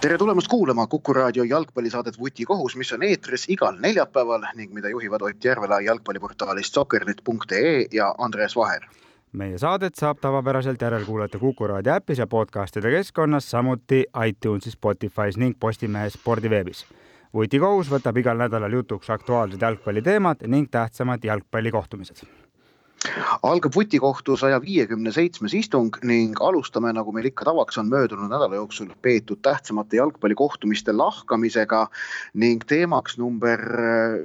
tere tulemast kuulama Kuku raadio jalgpallisaadet Vutikohus, mis on eetris igal neljapäeval ning mida juhivad Ott Järvela jalgpalliportaalist soccernet.ee ja Andres Vaher. meie saadet saab tavapäraselt järelkuulata Kuku raadio äpis ja podcastide keskkonnas, samuti iTunesis, Spotify's ning Postimehe spordiveebis. vutikohus võtab igal nädalal jutuks aktuaalsed jalgpalliteemad ning tähtsamad jalgpallikohtumised algab vutikohtu saja viiekümne seitsmes istung ning alustame, nagu meil ikka tavaks on möödunud nädala jooksul peetud tähtsamate jalgpallikohtumiste lahkamisega. ning teemaks number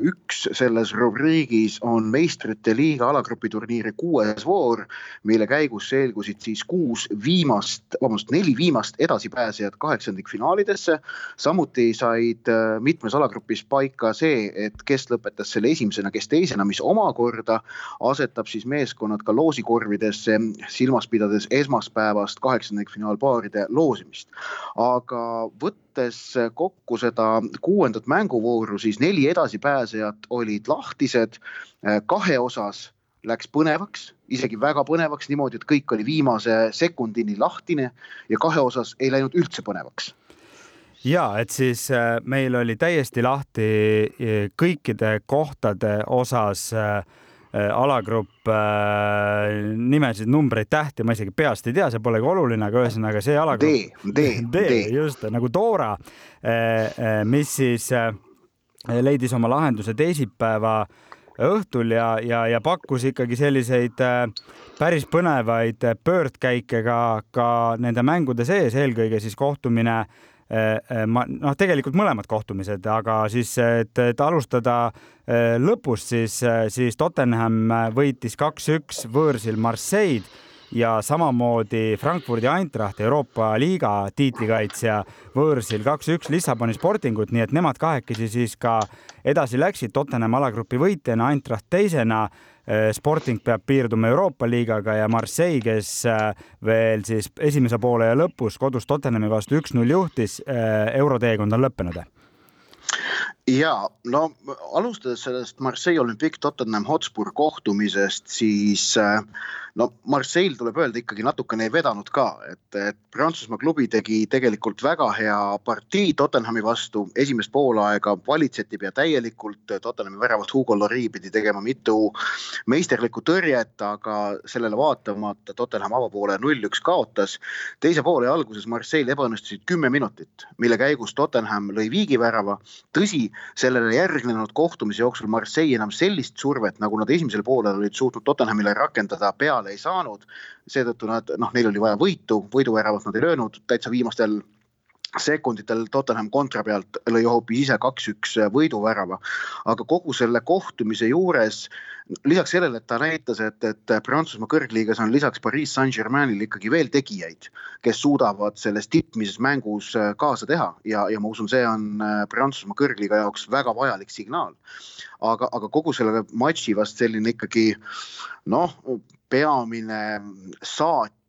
üks selles rubriigis on meistrite liiga alagrupi turniiri kuues voor, mille käigus selgusid siis kuus viimast, vabandust, neli viimast edasipääsejat kaheksandikfinaalidesse. samuti said äh, mitmes alagrupis paika see, et kes lõpetas selle esimesena, kes teisena, mis omakorda asetab siis meeskonnad ka loosikorvidesse, silmas pidades esmaspäevast kaheksandikfinaalpaaride loosimist. aga võttes kokku seda kuuendat mänguvooru, siis neli edasipääsejat olid lahtised kahe osas läks põnevaks, isegi väga põnevaks niimoodi, et kõik oli viimase sekundini lahtine ja kahe osas ei läinud üldse põnevaks ja et siis äh, meil oli täiesti lahti äh, kõikide kohtade osas Äh, alagrupp äh, nimesid, numbreid, tähti ma isegi peast ei tea, see polegi oluline, aga ühesõnaga see alagrupp. D, D, D, just nagu Dora, äh, mis siis leidis oma lahenduse teisipäeva õhtul ja, ja, ja pakkus ikkagi selliseid päris põnevaid pöördkäike ka, ka nende mängude sees, eelkõige siis kohtumine Äh, äh, ma noh, tegelikult mõlemad kohtumised, aga siis, et, et alustada äh, lõpust, siis, siis Tottenham võitis kaks-üks võõrsil Marseille'd ja samamoodi Frankfurdi Eintracht, Euroopa liiga tiitlikaitsja võõrsil kaks-üks Lissaboni Sportingut, nii et nemad kahekesi siis ka edasi läksid Tottenham alagrupi võitjana, Eintracht teisena. Äh, Sporting peab piirduma Euroopa liigaga ja Marseille, kes äh, veel siis esimese poole ja lõpus kodus Tottenhami vastu üks-null juhtis, äh, euroteekond on lõppenud ja no alustades sellest Marseille Olympique Tottenham Hotspur kohtumisest, siis äh, no Marseille tuleb öelda ikkagi natukene ei vedanud ka, et, et Prantsusmaa klubi tegi tegelikult väga hea partii Tottenhami vastu, esimest poolaega valitseti pea täielikult, Tottenhami väravat Hugo Lloris pidi tegema mitu meisterlikku tõrjet, aga sellele vaatamata Tottenham avapoole null-üks kaotas. teise poole alguses Marseille ebaõnnestusid kümme minutit, mille käigus Tottenham lõi viigivärava. tõsi, sellele järgnenud kohtumise jooksul Marseille enam sellist survet, nagu nad esimesel poolel olid suutnud Tottenhamile rakendada peale ei saanud. seetõttu nad noh, neil oli vaja võitu, võiduväravat nad ei löönud, täitsa viimastel sekunditel Tottenham kontra pealt lõi hoopis ise kaks-üks võiduvärava. aga kogu selle kohtumise juures lisaks sellele, et ta näitas, et, et Prantsusmaa kõrgliigas on lisaks Pariis Saint-Germainil ikkagi veel tegijaid, kes suudavad selles tippmises mängus kaasa teha ja, ja ma usun, see on Prantsusmaa kõrgliiga jaoks väga vajalik signaal. aga, aga kogu selle matši vast selline ikkagi noh, peamine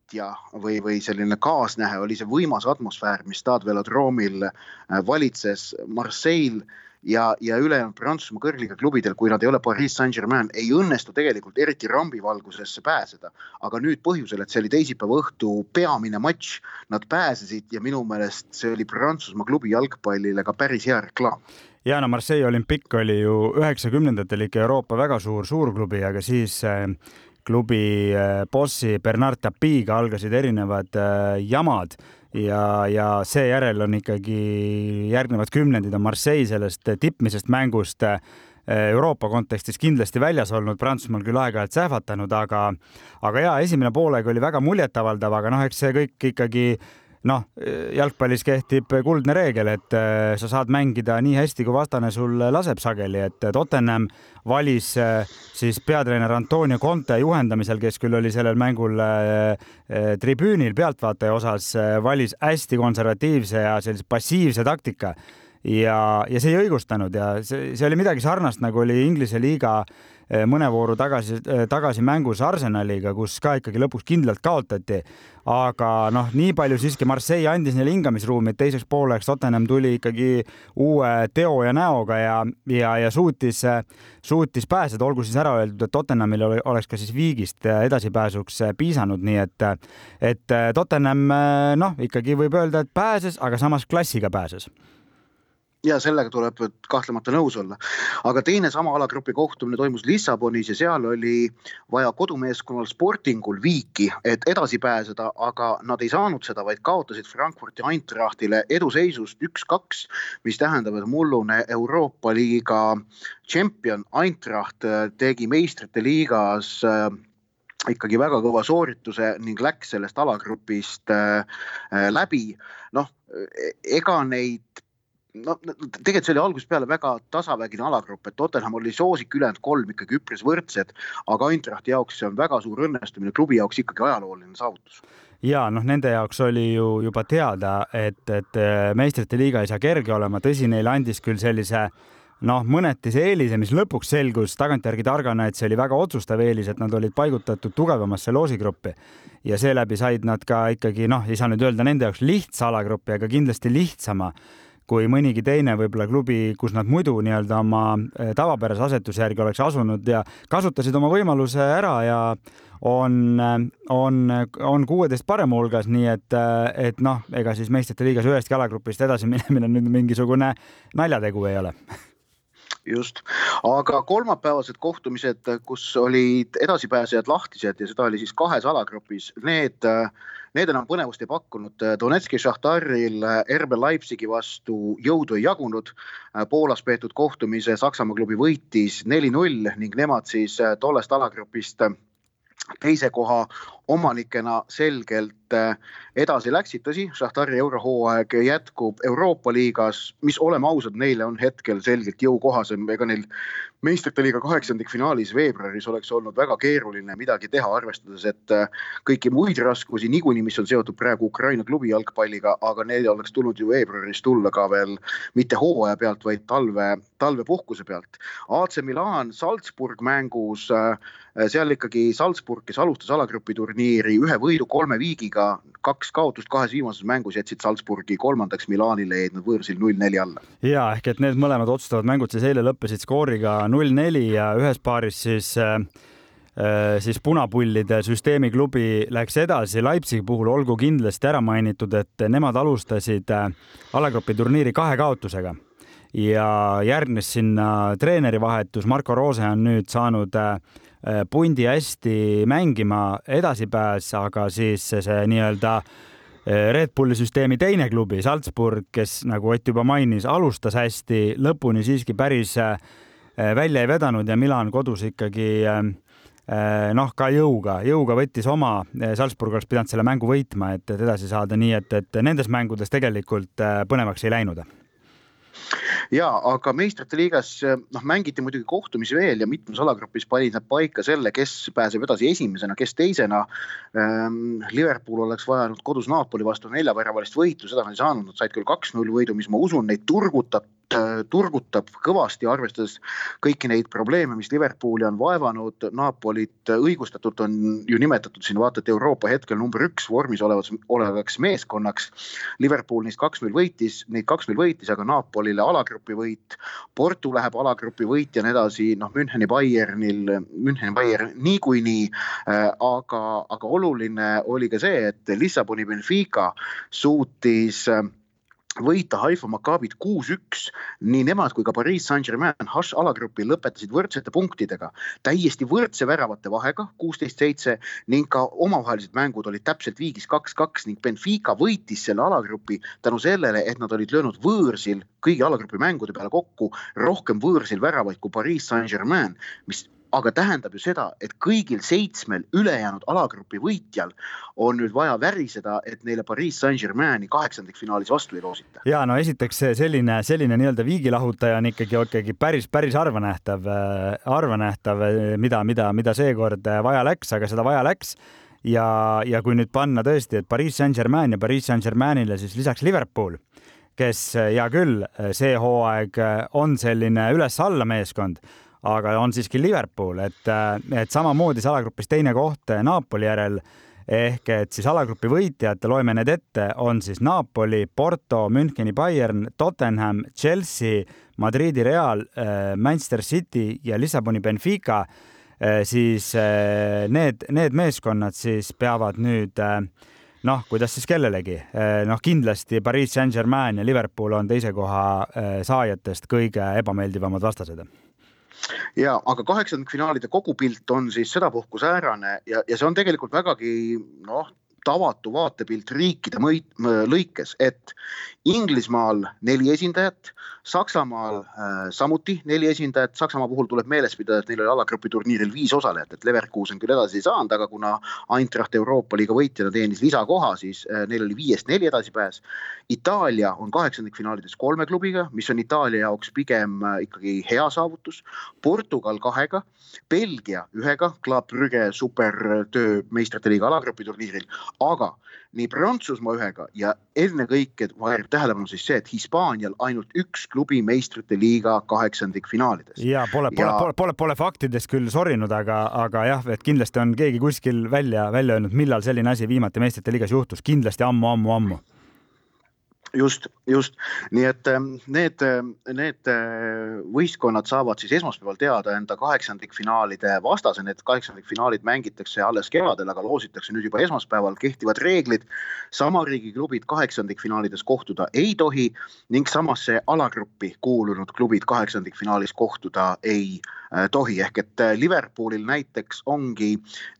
saatja või, või selline kaasnähe oli see võimas atmosfäär, mis Stade Velodromil äh, valitses Marseille ja, ja ülejäänud Prantsusmaa kõrgliiga klubidel, kui nad ei ole Pariis Saint-Germain, ei õnnestu tegelikult eriti rambivalgusesse pääseda. aga nüüd põhjusel, et see oli teisipäeva õhtu peamine matš, nad pääsesid ja minu meelest see oli Prantsusmaa klubi jalgpallile ka päris hea reklaam ja no Marseille Olympique oli ju üheksakümnendatel ikka Euroopa väga suur suurklubi, aga siis äh, klubi äh, bossi Bernard Tapiga algasid erinevad äh, jamad ja, ja seejärel on ikkagi järgnevad kümnendid on Marseille sellest tippmisest mängust Euroopa kontekstis kindlasti väljas olnud, Prantsusmaal küll aeg-ajalt sähvatanud, aga, aga ja esimene poolega oli väga muljetavaldav, aga noh, eks see kõik ikkagi noh, jalgpallis kehtib kuldne reegel, et äh, sa saad mängida nii hästi, kui vastane sul laseb sageli, et Tottenham valis äh, siis peatreener Antonio Conte juhendamisel, kes küll oli sellel mängul äh, tribüünil pealtvaataja osas, valis hästi konservatiivse ja sellise passiivse taktika ja, ja see ei õigustanud ja see, see oli midagi sarnast, nagu oli Inglise liiga Eh, mõne vooru tagasi, eh, tagasi mängus Arsenaliga, kus ka ikkagi lõpuks kindlalt kaotati. aga noh, nii palju siiski Marseille andis neile hingamisruumi, et teiseks pooleks Tottenham tuli ikkagi uue teo ja näoga ja, ja, ja suutis, suutis pääseda, olgu siis ära öeldud, et Tottenhamil oleks ka siis viigist edasipääsuks piisanud, nii et, et Tottenham noh, ikkagi võib öelda, et pääses, aga samas klassiga pääses ja sellega tuleb kahtlemata nõus olla. aga teine sama alagrupi kohtumine toimus Lissabonis ja seal oli vaja kodumeeskonnal Sportingul viiki, et edasi pääseda, aga nad ei saanud seda, vaid kaotasid Frankfurti Eintrachtile eduseisust üks-kaks, mis tähendab, et mullune Euroopa liiga tšempion Eintracht tegi meistrite liigas äh, ikkagi väga kõva soorituse ning läks sellest alagrupist äh, äh läbi. noh, e-, ega neid no tegelikult see oli algusest peale väga tasavägine alagrupp, et Tottenham oli soosik, ülejäänud kolm ikkagi üpris võrdsed, aga Eintrachti jaoks see on väga suur õnnestumine, klubi jaoks ikkagi ajalooline saavutus. Ja noh, nende jaoks oli ju juba teada, et, et äh, meistrite liiga ei saa kerge olema, tõsi, neile andis küll sellise noh, mõneti see eelise, mis lõpuks selgus tagantjärgi targana, et see oli väga otsustav eelis, et nad olid paigutatud tugevamasse loosigruppi. Ja seeläbi said nad ka ikkagi noh, ei saa nüüd öelda nende jaoks lihtsa alagrupi, aga kindlasti lihtsama kui mõnigi teine võib-olla klubi, kus nad muidu nii-öelda oma eh, tavapärase asetuse järgi oleks asunud ja kasutasid oma võimaluse ära ja on, on, on kuueteist parema hulgas, nii et, et noh, ega siis meistrite liigas ühestki alagrupist edasi minemine nüüd mingisugune naljategu ei ole just, aga kolmapäevased kohtumised, kus olid edasipääsejad lahtised ja seda oli siis kahes alagrupis, need, need enam põnevust ei pakkunud. Donetski Šahtaril RB Leipzigi vastu jõudu ei jagunud. Poolas peetud kohtumise Saksamaa klubi võitis neli-null ning nemad siis tollest alagrupist teise koha omanikena selgelt äh, edasi läksid. tõsi, Šahtari eurohooaeg jätkub Euroopa liigas, mis oleme ausad, neile on hetkel selgelt jõukohasem, ega neil meistrite liiga kaheksandikfinaalis veebruaris oleks olnud väga keeruline midagi teha, arvestades, et äh, kõiki muid raskusi niikuinii, mis on seotud praegu Ukraina klubi jalgpalliga, aga neil oleks tulnud ju veebruaris tulla ka veel mitte hooaja pealt, vaid talve, talvepuhkuse pealt. AC Milan Salzburg mängus, äh, seal ikkagi Salzburg, kes alustas alagrupi turniiri ühe võidu kolme viigiga, kaks kaotust kahes viimases mängus jätsid Salzburgi kolmandaks Milanile, jäid nad võõrsil null-neli alla. ja ehk et need mõlemad otsustavad mängud siis eile lõppesid skooriga null-neli ja ühes paaris siis äh, äh, siis punapullide süsteemiklubi läks edasi. Leipzigi puhul, olgu kindlasti ära mainitud, et nemad alustasid äh, alagrupi turniiri kahe kaotusega. Ja järgnes sinna treeneri vahetus, Marko Roose on nüüd saanud pundi hästi mängima edasipääs, aga siis see, nii-öelda Red Bulli süsteemi teine klubi, Salzburg, kes nagu Ott juba mainis, alustas hästi, lõpuni siiski päris Äh, välja ei vedanud ja Milan kodus ikkagi äh, äh, noh, ka jõuga, jõuga võttis oma, Salzburg oleks pidanud selle mängu võitma, et edasi saada, nii et, et nendes mängudes tegelikult põnevaks ei läinud ja aga meistrite liigas noh, mängiti muidugi kohtumisi veel ja mitmes alagrupis panid nad paika selle, kes pääseb edasi esimesena, kes teisena ähm,. Liverpool oleks vajanud kodus Napoli vastu neljaväravalist võitu, seda nad ei saanud, nad said küll kaks-null võidu, mis ma usun, neid turgutab turgutab kõvasti, arvestades kõiki neid probleeme, mis Liverpooli on vaevanud. Napolit õigustatult on ju nimetatud siin vaata et Euroopa hetkel number üks vormis olevaks, olevaks meeskonnaks. Liverpool neist kaks-null võitis, neid kaks-null võitis, aga Napolile alagrupi võit. Porto läheb alagrupi võitjana edasi, noh Müncheni Bayernil, Müncheni Bayern niikuinii äh,. aga, aga oluline oli ka see, et Lissaboni Benfica suutis äh, võita Haifa Maccabit kuus-üks. nii nemad kui ka Pariis Saint-Germain Hush alagrupi lõpetasid võrdsete punktidega, täiesti võrdse väravate vahega, kuusteist-seitse ning ka omavahelised mängud olid täpselt viigis kaks-kaks ning Benfica võitis selle alagrupi tänu sellele, et nad olid löönud võõrsil kõigi alagrupi mängude peale kokku rohkem võõrsil väravaid kui Pariis Saint-Germain, mis aga tähendab ju seda, et kõigil seitsmel ülejäänud alagrupi võitjal on nüüd vaja väriseda, et neile Pariis Saint-Germaini kaheksandikfinaalis vastu ei loosita. ja no esiteks selline, selline nii-öelda viigilahutaja on ikkagi, ikkagi päris, päris harvanähtav, harvanähtav, mida, mida, mida seekord vaja läks, aga seda vaja läks ja, ja kui nüüd panna tõesti, et Pariis Saint-Germain ja Pariis Saint-Germainile siis lisaks Liverpool kes hea küll, see hooaeg on selline üles-alla meeskond, aga on siiski Liverpool, et, et samamoodi salagrupis teine koht Napoli järel. Ehk et siis alagrupi võitjad, loeme need ette, on siis Napoli, Porto, Müncheni Bayern, Tottenham, Chelsea, Madridi Real, Manchester City ja Lissaboni Benfica. Äh, siis äh, need, need meeskonnad siis peavad nüüd äh, noh, kuidas siis kellelegi, noh, kindlasti Pariis Saint-Germain ja Liverpool on teise koha saajatest kõige ebameeldivamad vastased ja aga kaheksandikfinaalide kogupilt on siis sedapuhku säärane ja, ja see on tegelikult vägagi noh, tavatu vaatepilt riikide mõit, lõikes, et Inglismaal neli esindajat, Saksamaal äh, samuti neli esindajat, Saksamaa puhul tuleb meeles pidada, et neil oli alagrupi turniiril viis osalejat, et Leverkusen küll edasi ei saanud, aga kuna Eintracht Euroopa liiga võitjana teenis lisakoha, siis äh, neil oli viiest neli edasipääs. Itaalia on kaheksandikfinaalides kolme klubiga, mis on Itaalia jaoks pigem äh, ikkagi hea saavutus. Portugal kahega, Belgia ühega, Club Brügge supertöö meistrite liiga alagrupi turniiril, aga nii Prantsusmaa ühega ja ennekõike väärib tähelepanu siis see, et Hispaanial ainult üks klubi meistrite liiga kaheksandikfinaalides. ja pole, pole pole, pole, pole faktidest küll sorinud, aga, aga jah, et kindlasti on keegi kuskil välja, välja öelnud, millal selline asi viimati meistrite liigas juhtus, kindlasti ammu-ammu-ammu just, just. Nii et ähm, need, ähm, need äh, võistkonnad saavad siis esmaspäeval teada enda kaheksandikfinaalide vastase, need kaheksandikfinaalid mängitakse alles kevadel, aga loositakse nüüd juba esmaspäeval, kehtivad reeglid. sama riigi klubid kaheksandikfinaalides kohtuda ei tohi ning samasse alagruppi kuulunud klubid kaheksandikfinaalis kohtuda ei Äh, tohi, ehk et äh, Liverpoolil näiteks ongi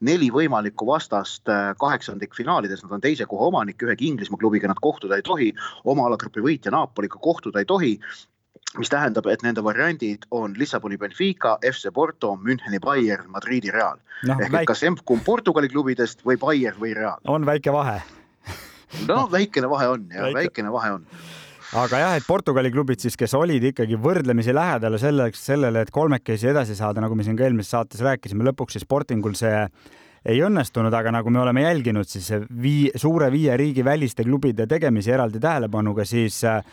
neli võimalikku vastast kaheksandikfinaalides, nad on teise koha omanik, ühegi Inglismaa klubiga nad kohtuda ei tohi, oma alagrupi võitja Napoliga kohtuda ei tohi mis tähendab, et nende variandid on Lissaboni Benfica, FC Porto, Müncheni Bayern, Madridi Real no,. ehk väike... et kas emb-kumb Portugali klubidest või Bayern või Real. on väike vahe no väikene vahe on ja väike. väikene vahe on aga jah, et Portugali klubid siis, kes olid ikkagi võrdlemisi lähedal selleks, sellele, et kolmekesi edasi saada, nagu me siin ka eelmises saates rääkisime, lõpuks siis Sportingul see ei õnnestunud, aga nagu me oleme jälginud, siis vii, suure viie riigi väliste klubide tegemisi eraldi tähelepanuga, siis äh,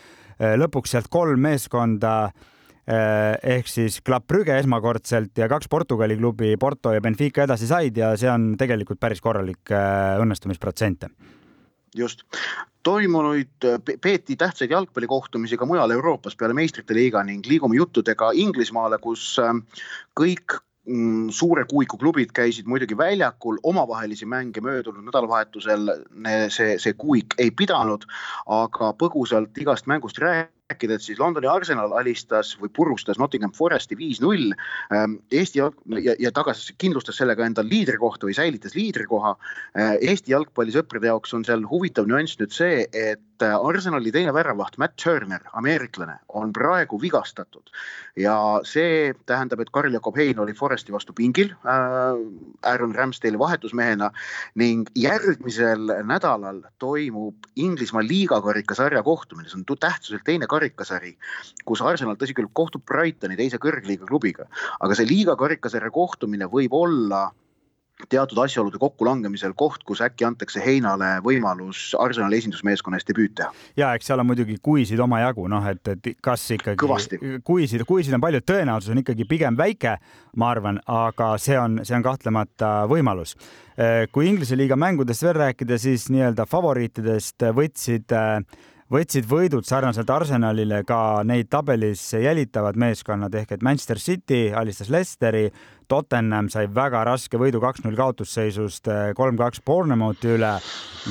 lõpuks sealt kolm meeskonda äh, ehk siis Club Brügge esmakordselt ja kaks Portugali klubi, Porto ja Benfica edasi said ja see on tegelikult päris korralik äh, õnnestumisprotsent. Just, toimunuid, peeti tähtsaid jalgpallikohtumisi ka mujal Euroopas peale meistrite liiga ning liigume juttudega Inglismaale, kus kõik suure kuuiku klubid käisid muidugi väljakul, omavahelisi mänge möödunud nädalavahetusel see, see kuuik ei pidanud, aga põgusalt igast mängust rääkides rääkida, et siis Londoni Arsenal alistas või purustas Nottingham Foresti viis-null. Ähm, Eesti ja, ja tagas, kindlustas sellega endal liidrikohta või säilitas liidrikoha. Äh, Eesti jalgpallisõprade jaoks on seal huvitav nüanss nüüd see, et äh, Arsenali teine väravaht Matt Turner, ameeriklane, on praegu vigastatud ja see tähendab, et Karl-Jakob Hein oli Foresti vastu pingil äh, Aaron Ramsdale'i vahetusmehena ning järgmisel nädalal toimub Inglismaa liigakarikasarja kohtumine, see on tähtsuselt teine karik karikasari, kus Arsenal, tõsi küll, kohtub Brightoni teise kõrgliiga klubiga, aga see liiga karikasarja kohtumine võib olla teatud asjaolude kokkulangemisel koht, kus äkki antakse Heinale võimalus Arsenali esindusmeeskonna eest debüüt teha. ja eks seal on muidugi kuisid omajagu, noh, et, et kas ikkagi kuisid, kuisid on palju, tõenäosus on ikkagi pigem väike, ma arvan, aga see on, see on kahtlemata võimalus. kui Inglise liiga mängudest veel rääkida, siis nii-öelda favoriitidest võtsid võtsid võidud sarnaselt Arsenalile ka neid tabelis jälitavad meeskonnad ehk et Manchester City alistas Leicesteri, Tottenham sai väga raske võidu kaks-null kaotusseisust eh, kolm-kaks Bournemouthi üle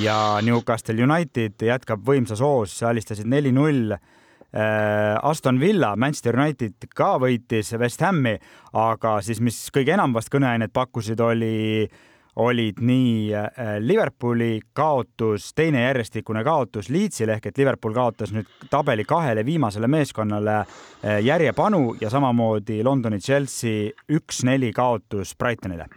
ja Newcastle United jätkab võimsas hoos, alistasid neli-null eh, Aston Villa, Manchester United ka võitis West Hami, aga siis, mis kõige enam vast kõneainet pakkusid, oli olid nii äh, Liverpooli kaotus, teine järjestikune kaotus Leedsile ehk et Liverpool kaotas nüüd tabeli kahele viimasele meeskonnale äh, järjepanu ja samamoodi Londoni Chelsea üks-neli kaotus Brightonile.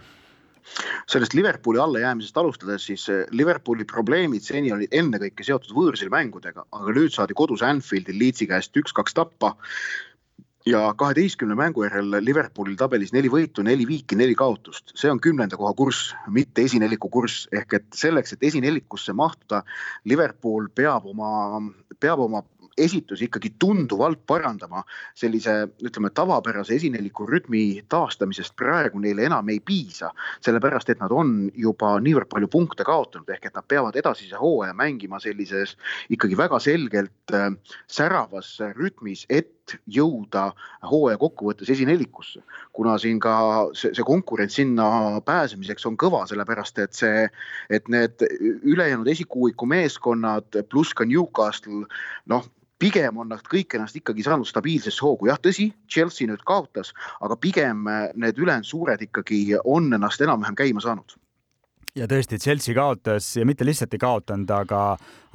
Sellest Liverpooli allajäämisest alustades, siis äh, Liverpooli probleemid seni olid ennekõike seotud võõrsil mängudega, aga nüüd saadi kodus Anfieldil Leedsi käest üks-kaks tappa ja kaheteistkümne mängu järel Liverpoolil tabelis neli võitu, neli viiki, neli kaotust, see on kümnenda koha kurss, mitte esineliku kurss, ehk et selleks, et esinelikusse mahtuda, Liverpool peab oma, peab oma esitusi ikkagi tunduvalt parandama. sellise, ütleme tavapärase esineliku rütmi taastamisest praegu neile enam ei piisa, sellepärast et nad on juba niivõrd palju punkte kaotanud, ehk et nad peavad edasise hooaja mängima sellises ikkagi väga selgelt äh, säravas rütmis, et jõuda hooaja kokkuvõttes esinelikusse. kuna siin ka see, see konkurents sinna pääsemiseks on kõva, sellepärast et see, et need ülejäänud esikuuiku meeskonnad pluss ka Newcastle noh pigem on nad kõik ennast ikkagi saanud stabiilsesse hoogu, jah, tõsi, Chelsea nüüd kaotas, aga pigem need ülejäänud suured ikkagi on ennast enam-vähem käima saanud ja tõesti, Chelsea kaotas ja mitte lihtsalt ei kaotanud, aga,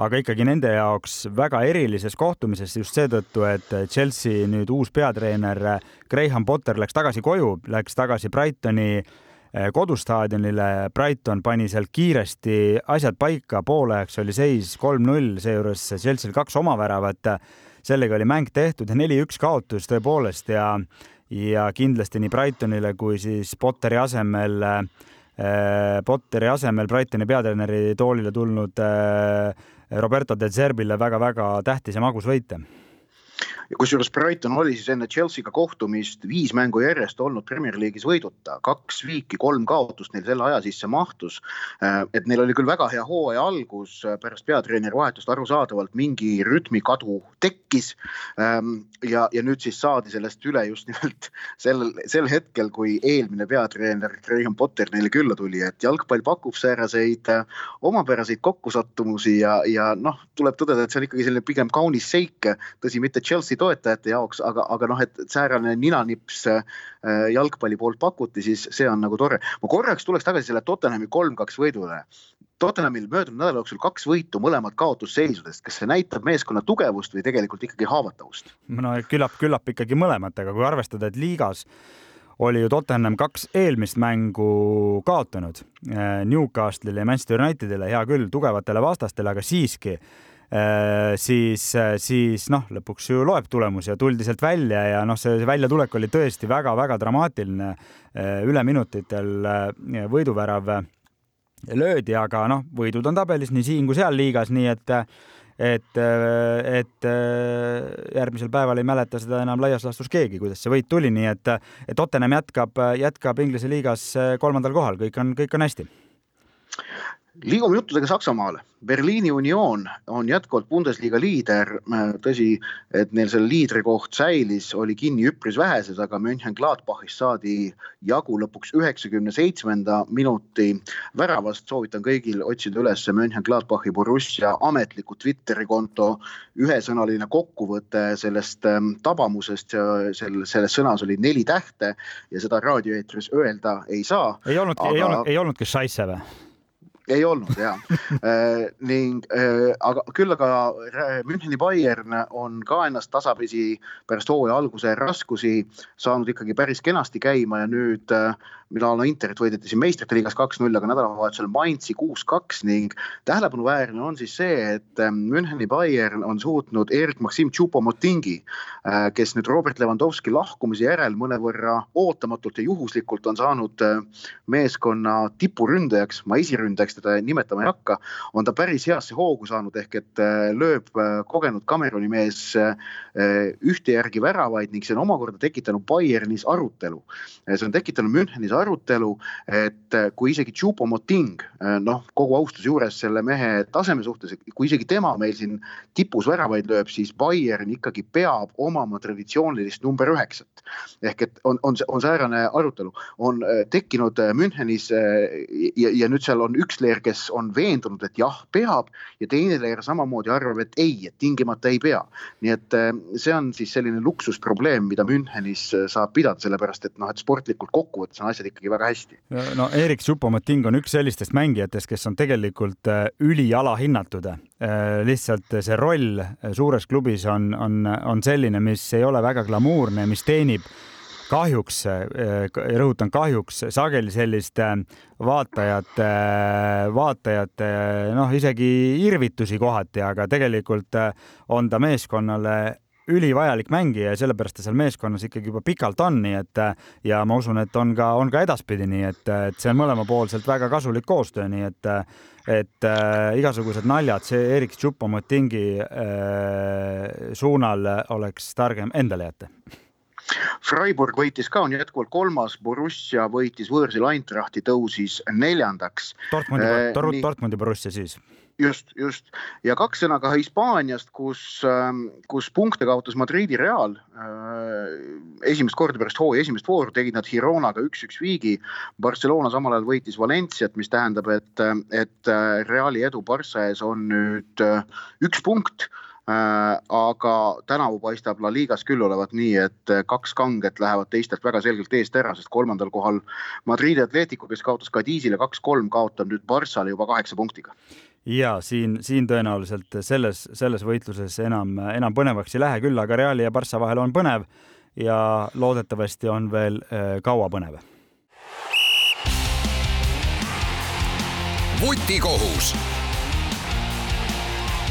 aga ikkagi nende jaoks väga erilises kohtumises just seetõttu, et Chelsea nüüd uus peatreener Graham Potter läks tagasi koju, läks tagasi Brightoni eh, kodustaadionile. Brighton pani sealt kiiresti asjad paika, poolajaks oli seis kolm-null, seejuures Chelsea'l kaks omaväravat. sellega oli mäng tehtud ja neli-üks kaotus tõepoolest ja, ja kindlasti nii Brightonile kui siis Potteri asemel Äh, Potteri asemel Brightoni peatreeneri toolile tulnud äh, Roberto De Zerbile väga-väga tähtis ja magus võit ja kusjuures Brighton oli siis enne Chelsea'ga kohtumist viis mängu järjest olnud Premier League'is võiduta, kaks viiki, kolm kaotust neil selle aja sisse mahtus. Äh, et neil oli küll väga hea hooaja algus, äh, pärast peatreeneri vahetust arusaadavalt mingi rütmikadu tekkis. Ähm, ja, ja nüüd siis saadi sellest üle just nimelt sel, sel hetkel, kui eelmine peatreener Graham Potter neile külla tuli, et jalgpall pakub sääraseid äh, omapäraseid kokkusattumusi ja, ja noh, tuleb tõdeda, et see on ikkagi selline pigem kaunis seik, tõsi, mitte Chelsea toetajate jaoks, aga, aga noh, et säärane ninanips äh, jalgpalli poolt pakuti, siis see on nagu tore. ma korraks tuleks tagasi selle Tottenhami kolm-kaks võidule. Tottenhamil möödunud nädala jooksul kaks võitu, mõlemad kaotusseisudest, kas see näitab meeskonna tugevust või tegelikult ikkagi haavatavust? no küllap, küllap ikkagi mõlemat, aga kui arvestada, et liigas oli ju Tottenham kaks eelmist mängu kaotanud äh, Newcastle'ile ja Manchester Unitedile, hea küll, tugevatele vastastele, aga siiski siis, äh, siis noh, lõpuks ju loeb tulemus ja tuldi sealt välja ja noh, see väljatulek oli tõesti väga-väga dramaatiline. Äh, üleminutitel võiduvärav löödi, aga noh, võidud on tabelis nii siin kui seal liigas, nii et et, et järgmisel päeval ei mäleta seda enam laias laastus keegi, kuidas see võit tuli, nii et, et Tottenham jätkab, jätkab Inglise liigas kolmandal kohal, kõik on, kõik on hästi liigume juttudega Saksamaale. Berliini Union on jätkuvalt Bundesliga liider. tõsi, et neil selle liidri koht säilis, oli kinni üpris väheses, aga München-Gladbachist saadi jagu lõpuks üheksakümne seitsmenda minuti väravast. soovitan kõigil otsida üles München-Gladbachi Borussia ametliku Twitteri konto ühesõnaline kokkuvõte sellest ähm, tabamusest. seal selles sõnas oli neli tähte ja seda raadioeetris öelda ei saa. ei olnudki aga..., ei olnud, ei olnudki Scheisse või? Ei olnud ja äh, ning äh, aga küll aga Müncheni Bayern on ka ennast tasapisi pärast hooaja alguse raskusi saanud ikkagi päris kenasti käima ja nüüd äh, Milano Interit võideti siin meistrite liigas kaks-null, aga nädalavahetusel Mainzi kuus-kaks ning tähelepanuväärne on siis see, et Müncheni Bayern on suutnud Erik-Maksim Tšupomotingi, kes nüüd Robert Lewandowski lahkumise järel mõnevõrra ootamatult ja juhuslikult on saanud meeskonna tipuründajaks, maisiründajaks teda nimetama ei hakka, on ta päris heasse hoogu saanud, ehk et äh, lööb äh, kogenud Cameroni mees äh, ühte järgi väravaid ning see on omakorda tekitanud Bayernis arutelu. see on tekitanud Münchenis arutelu, et kui isegi Choupo-Moting, noh, kogu austuse juures selle mehe taseme suhtes, kui isegi tema meil siin tipus väravaid lööb, siis Bayern ikkagi peab omama traditsioonilist number üheksat. ehk et on, on, on säärane arutelu, on tekkinud Münchenis ja, ja nüüd seal on üks leer, kes on veendunud, et jah, peab ja teine leer samamoodi arvab, et ei, et tingimata ei pea. nii et eh, see on siis selline luksusprobleem, mida Münchenis eh, saab pidada, sellepärast et noh, et sportlikult kokkuvõttes on asjad ikkagi väga hästi. no Erik Supomoting on üks sellistest mängijatest, kes on tegelikult eh, ülialahinnatud. lihtsalt see roll suures klubis on, on, on selline, mis ei ole väga glamuurne, mis teenib kahjuks, rõhutan kahjuks, sageli sellist vaatajate, vaatajate noh, isegi irvitusi kohati, aga tegelikult on ta meeskonnale ülivajalik mängija ja sellepärast ta seal meeskonnas ikkagi juba pikalt on, nii et ja ma usun, et on ka, on ka edaspidi, nii et, et see on mõlemapoolselt väga kasulik koostöö, nii et et äh, igasugused naljad, see Erik Tšupomotingi äh, suunal oleks targem endale jätta Freiburg võitis ka, on jätkuvalt kolmas, Borussia võitis võõrsil Eintrachti, tõusis neljandaks. Dortmundi äh,, Dortmundi, Dortmundi Borussia siis just, just ja kaks sõna ka Hispaaniast, kus, ähm, kus punkte kaotas Madridi Real. Äh, esimest korda pärast hooaja esimest vooru tegid nad Gironaga üks-üks viigi. Barcelona samal ajal võitis Valenciat, mis tähendab, et, et äh, Reali edu Barca ees on nüüd äh, üks punkt aga tänavu paistab La Ligas küll olevat nii, et kaks kanget lähevad teistelt väga selgelt eest ära, sest kolmandal kohal Madridi Atletico, kes kaotas Cadizile kaks-kolm, kaotab nüüd Barssale juba kaheksa punktiga ja siin, siin tõenäoliselt selles, selles võitluses enam, enam põnevaks ei lähe, küll aga Reali ja Barca vahel on põnev ja loodetavasti on veel äh, kaua põnev. vutikohus.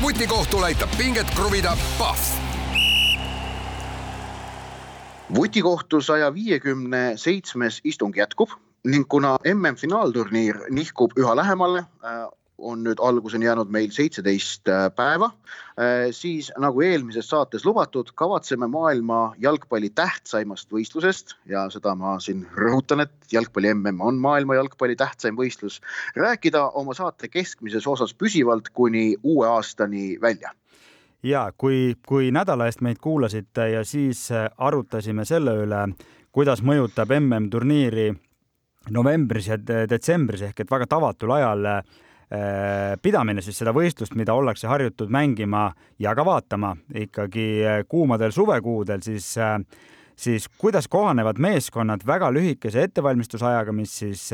Vutikohtul aitab pinget kruvida Pahv vutikohtu saja viiekümne seitsmes istung jätkub ning kuna MM-finaalturniir nihkub üha lähemale, äh, on nüüd alguseni jäänud meil seitseteist äh, päeva, äh, siis nagu eelmises saates lubatud, kavatseme maailma jalgpalli tähtsaimast võistlusest ja seda ma siin rõhutan, et jalgpalli mm on maailma jalgpalli tähtsaim võistlus, rääkida oma saate keskmises osas püsivalt kuni uue aastani välja. Ja kui, kui nädala eest meid kuulasite ja siis äh, arutasime selle üle, kuidas mõjutab MM-turniiri novembris ja detsembris ehk et väga tavatul ajal Äh, pidamine siis seda võistlust, mida ollakse harjutud mängima ja ka vaatama ikkagi äh, kuumadel suvekuudel, siis äh, siis kuidas kohanevad meeskonnad väga lühikese ettevalmistusajaga, mis siis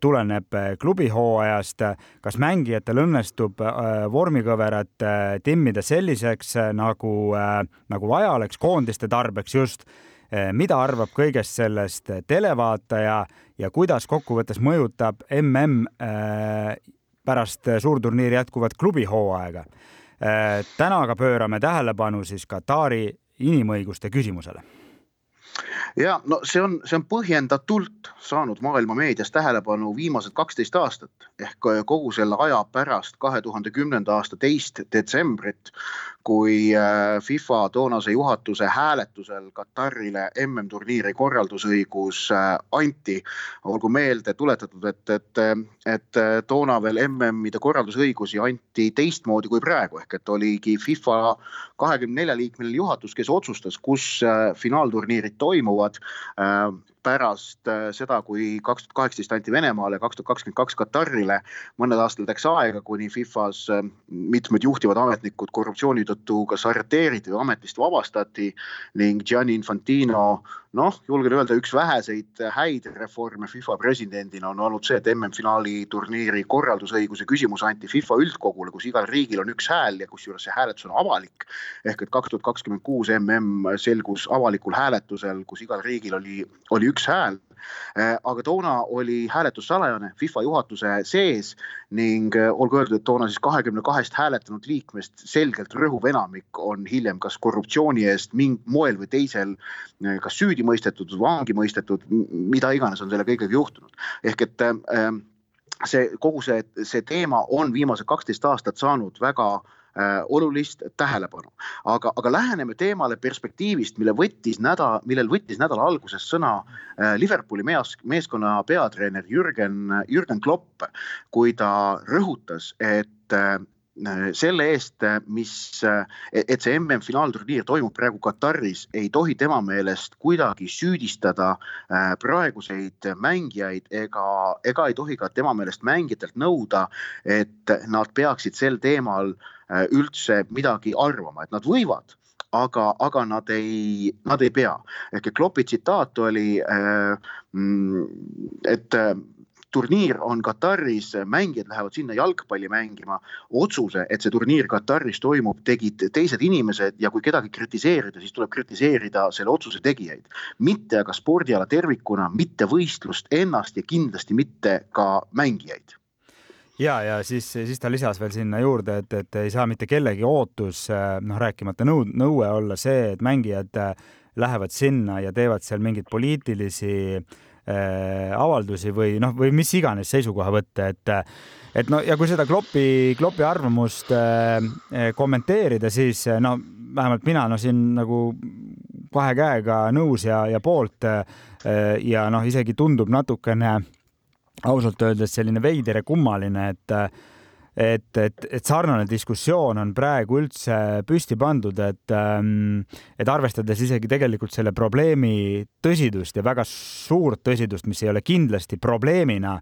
tuleneb klubihooajast, kas mängijatel õnnestub vormikõverat timmida selliseks, nagu, nagu vaja oleks koondiste tarbeks just, mida arvab kõigest sellest televaataja ja kuidas kokkuvõttes mõjutab mm pärast äh, suurturniiri jätkuvat klubihooaega. Äh, täna aga pöörame tähelepanu siis Katari inimõiguste küsimusele ja no see on, see on põhjendatult saanud maailma meedias tähelepanu viimased kaksteist aastat ehk kogu selle aja pärast kahe tuhande kümnenda aasta teist detsembrit, kui äh, FIFA toonase juhatuse hääletusel Katarile MM-turniiri korraldusõigus äh, anti. olgu meelde tuletatud, et, et, et toona veel MM-ide korraldusõigusi anti teistmoodi kui praegu ehk et oligi FIFA kahekümne nelja liikmeline juhatus, kes otsustas, kus äh, finaalturniirid toimuvad what. Um, pärast äh, seda, kui kaks tuhat kaheksateist anti Venemaale, kaks tuhat kakskümmend kaks Katarile, mõned aastad läks aega, kuni Fifas äh, mitmed juhtivad ametnikud korruptsiooni tõttu kas arreteeriti või ametist vabastati ning Gianni Infantino noh, julgen öelda, üks väheseid häid reforme FIFA presidendina on olnud see, et MM-finaali turniiri korraldusõiguse küsimus anti FIFA üldkogule, kus igal riigil on üks hääl ja kusjuures see hääletus on avalik. ehk et kaks tuhat kakskümmend kuus MM selgus avalikul hääletusel, kus igal riigil oli, oli üks hääl Äh, aga toona oli hääletus salajane FIFA juhatuse sees ning äh, olgu öeldud, et toona siis kahekümne kahest hääletanud liikmest selgelt rõhuv enamik on hiljem kas korruptsiooni eest mingil moel või teisel äh, kas süüdi mõistetud, vangi mõistetud, mida iganes on selle kõigega juhtunud. ehk et see kogu see, see teema on viimased kaksteist aastat saanud väga Äh, olulist tähelepanu. aga, aga läheneme teemale perspektiivist, mille võttis nädal, millel võttis nädala alguses sõna äh, Liverpooli mees, meeskonna peatreener Jürgen, Jürgen Klopp, kui ta rõhutas, et äh, selle eest, mis, et see MM-finaalturniir toimub praegu Kataris, ei tohi tema meelest kuidagi süüdistada praeguseid mängijaid ega, ega ei tohi ka tema meelest mängijatelt nõuda, et nad peaksid sel teemal äh, Äh, üldse midagi arvama, et nad võivad, aga, aga nad ei, nad ei pea. ehk Kloppi tsitaat oli, äh, mm, et äh, turniir on Kataris, mängijad lähevad sinna jalgpalli mängima. otsuse, et see turniir Kataris toimub, tegid teised inimesed ja kui kedagi kritiseerida, siis tuleb kritiseerida selle otsuse tegijaid. mitte aga spordiala tervikuna, mitte võistlust ennast ja kindlasti mitte ka mängijaid ja, ja siis, siis ta lisas veel sinna juurde, et, et ei saa mitte kellegi ootus, noh, rääkimata nõu-, nõue olla see, et mängijad lähevad sinna ja teevad seal mingeid poliitilisi äh, avaldusi või noh, või mis iganes seisukohavõtte, et et no ja kui seda Kloppi, Kloppi arvamust äh, kommenteerida, siis no vähemalt mina no siin nagu kahe käega nõus ja, ja poolt äh, ja noh, isegi tundub natukene ausalt öeldes selline veider ja kummaline, et et, et, et sarnane diskussioon on praegu üldse püsti pandud, et, ähm, et arvestades isegi tegelikult selle probleemi tõsidust ja väga suurt tõsidust, mis ei ole kindlasti probleemina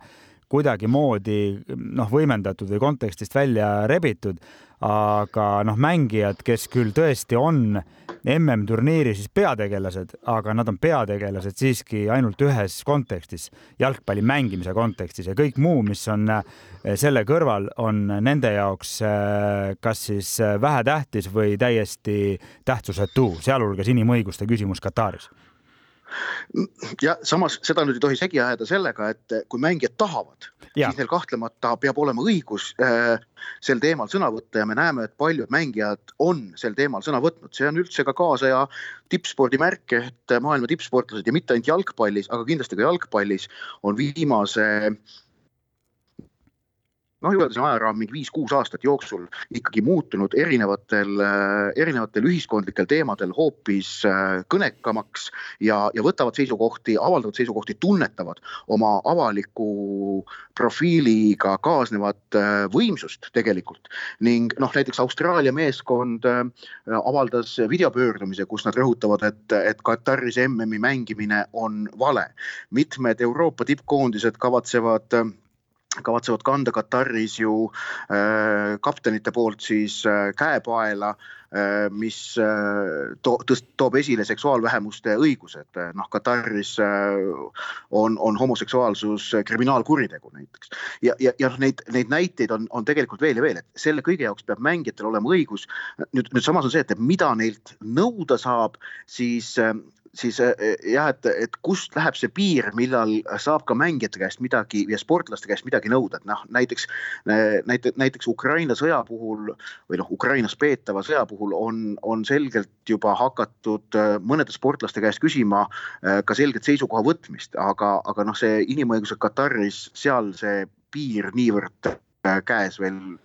kuidagimoodi noh, võimendatud või kontekstist välja rebitud, aga noh, mängijad, kes küll tõesti on MM-turniiri siis peategelased, aga nad on peategelased siiski ainult ühes kontekstis, jalgpalli mängimise kontekstis ja kõik muu, mis on äh, selle kõrval, on nende jaoks äh, kas siis äh, vähetähtis või täiesti tähtsusetu, sealhulgas inimõiguste küsimus Kataris ja samas seda nüüd ei tohi segi ajada sellega, et kui mängijad tahavad, siis neil kahtlemata peab olema õigus äh, sel teemal sõna võtta ja me näeme, et paljud mängijad on sel teemal sõna võtnud, see on üldse ka kaasaja tippspordi märk, et maailma tippsportlased ja mitte ainult jalgpallis, aga kindlasti ka jalgpallis on viimase noh, juba see ajaraam mingi viis-kuus aastat jooksul ikkagi muutunud erinevatel, äh, erinevatel ühiskondlikel teemadel hoopis äh, kõnekamaks ja, ja võtavad seisukohti, avaldavad seisukohti, tunnetavad oma avaliku profiiliga kaasnevat äh, võimsust tegelikult. ning noh, näiteks Austraalia meeskond avaldas videopöördumise, kus nad rõhutavad, et, et Kataris MM-i mängimine on vale. mitmed Euroopa tippkoondised kavatsevad kavatsevad kanda Kataris ju äh, kaptenite poolt siis äh, käepaela äh,, mis äh, to, tõst, toob esile seksuaalvähemuste õigused. noh, Kataris äh, on, on homoseksuaalsus kriminaalkuritegu näiteks ja, ja, ja noh, neid, neid näiteid on, on tegelikult veel ja veel, et selle kõige jaoks peab mängijatel olema õigus. nüüd, nüüd samas on see, et mida neilt nõuda saab, siis äh, siis eh, eh, jah, et, et kust läheb see piir, millal saab ka mängijate käest midagi ja sportlaste käest midagi nõuda, et noh, näiteks eh, näiteks, näiteks Ukraina sõja puhul või noh, Ukrainas peetava sõja puhul on, on selgelt juba hakatud mõnede sportlaste käest küsima ka selget seisukoha võtmist, aga, aga noh, see inimõigused Kataris, seal see piir niivõrd käes veel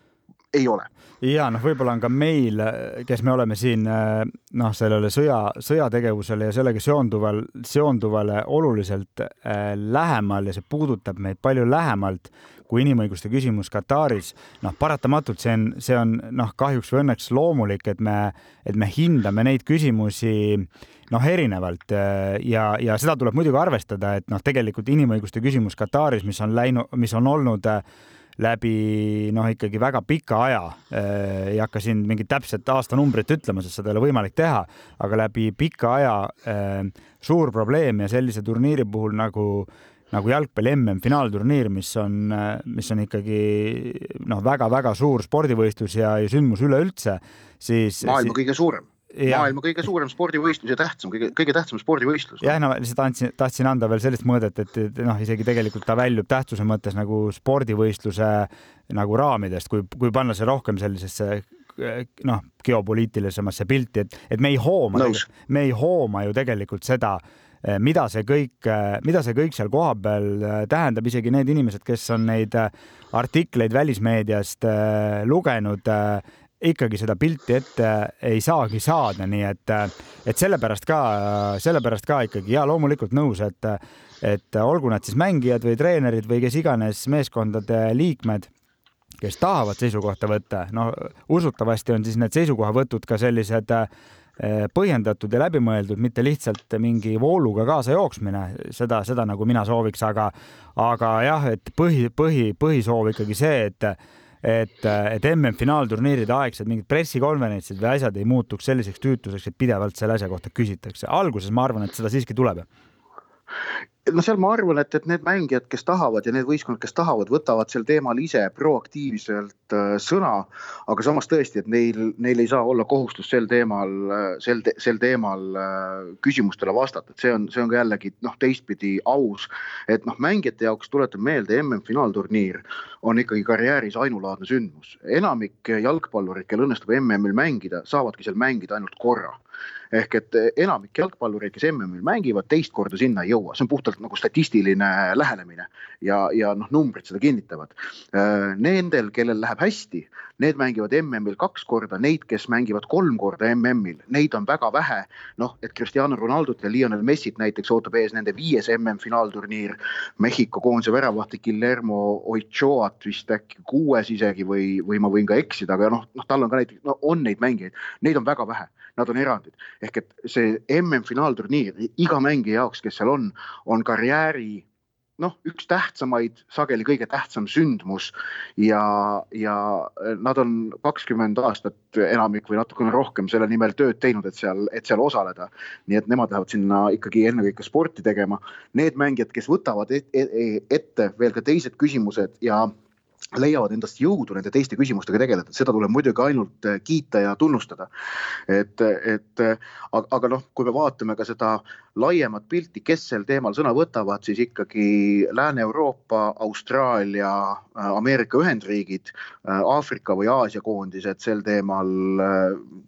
ei ole. ja noh, võib-olla on ka meil, kes me oleme siin noh, sellele sõja, sõjategevusele ja sellega seonduval, seonduvale oluliselt äh, lähemal ja see puudutab meid palju lähemalt kui inimõiguste küsimus Kataris. noh, paratamatult see on, see on noh, kahjuks või õnneks loomulik, et me, et me hindame neid küsimusi noh, erinevalt ja, ja seda tuleb muidugi arvestada, et noh, tegelikult inimõiguste küsimus Kataris, mis on läinud, mis on olnud äh, läbi noh, ikkagi väga pika aja, äh, ei hakka siin mingit täpset aastanumbrit ütlema, sest seda ei ole võimalik teha, aga läbi pika aja äh, suur probleem ja sellise turniiri puhul nagu nagu jalgpalli mm finaalturniir, mis on, äh, mis on ikkagi noh, väga-väga suur spordivõistlus ja, ja sündmus üleüldse, siis maailma kõige suurem. Maailma kõige suurem spordivõistlus ja tähtsam, kõige, kõige tähtsam spordivõistlus. jah, no lihtsalt andsin, tahtsin anda veel sellist mõõdet, et, et noh, isegi tegelikult ta väljub tähtsuse mõttes nagu spordivõistluse nagu raamidest, kui, kui panna see rohkem sellisesse noh, geopoliitilisemasse pilti, et, et me ei hooma, me ei hooma ju tegelikult seda, mida see kõik, mida see kõik seal kohapeal tähendab, isegi need inimesed, kes on neid artikleid välismeediast lugenud ikkagi seda pilti ette ei saagi saada, nii et, et sellepärast ka, sellepärast ka ikkagi ja loomulikult nõus, et, et olgu nad siis mängijad või treenerid või kes iganes meeskondade liikmed, kes tahavad seisukohta võtta, no usutavasti on siis need seisukohavõtud ka sellised eh, põhjendatud ja läbimõeldud, mitte lihtsalt mingi vooluga kaasa jooksmine, seda, seda nagu mina sooviks, aga, aga jah, et põhi, põhi, põhisoov ikkagi see, et et, et MM-finaalturniiride aegsed mingid pressikonverentsid või asjad ei muutuks selliseks tüütuseks, et pidevalt selle asja kohta küsitakse. alguses ma arvan, et seda siiski tuleb no seal ma arvan, et, et need mängijad, kes tahavad ja need võistkonnad, kes tahavad, võtavad sel teemal ise proaktiivselt äh, sõna. aga samas tõesti, et neil, neil ei saa olla kohustust sel teemal, äh, sel, sel teemal äh, küsimustele vastata, et see on, see on ka jällegi noh, teistpidi aus. et noh, mängijate jaoks tuletan meelde, MM-finaalturniir on ikkagi karjääris ainulaadne sündmus. enamik jalgpallureid, kel õnnestub MM-il mängida, saavadki seal mängida ainult korra ehk et eh, enamik jalgpallureid, kes MM-il mängivad, teist korda sinna ei jõua, see on puhtalt nagu statistiline lähenemine ja, ja noh, numbrid seda kinnitavad. Eh, nendel, kellel läheb hästi, need mängivad MM-il kaks korda, neid, kes mängivad kolm korda MM-il, neid on väga vähe. noh, et Cristiano Ronaldot ja Lionel Messit näiteks ootab ees nende viies MM-finaalturniir. Mehhiko koondise väravahti Guillermo Ochoat vist äkki kuues isegi või, või ma võin ka eksida, aga noh, noh, tal on ka näiteks, no on neid mängijaid, neid on väga vähe nad on erandid. ehk et see MM-finaalturniir iga mängija jaoks, kes seal on, on karjääri noh, üks tähtsamaid, sageli kõige tähtsam sündmus ja, ja nad on kakskümmend aastat enamik või natukene rohkem selle nimel tööd teinud, et seal, et seal osaleda. nii et nemad lähevad sinna ikkagi ennekõike sporti tegema. Need mängijad, kes võtavad et, et, ette veel ka teised küsimused ja leiavad endast jõudu nende teiste küsimustega tegeleda, seda tuleb muidugi ainult äh, kiita ja tunnustada. et, et aga, aga noh, kui me vaatame ka seda laiemat pilti, kes sel teemal sõna võtavad, siis ikkagi Lääne-Euroopa, Austraalia, äh, Ameerika Ühendriigid, äh, Aafrika või Aasia koondised sel teemal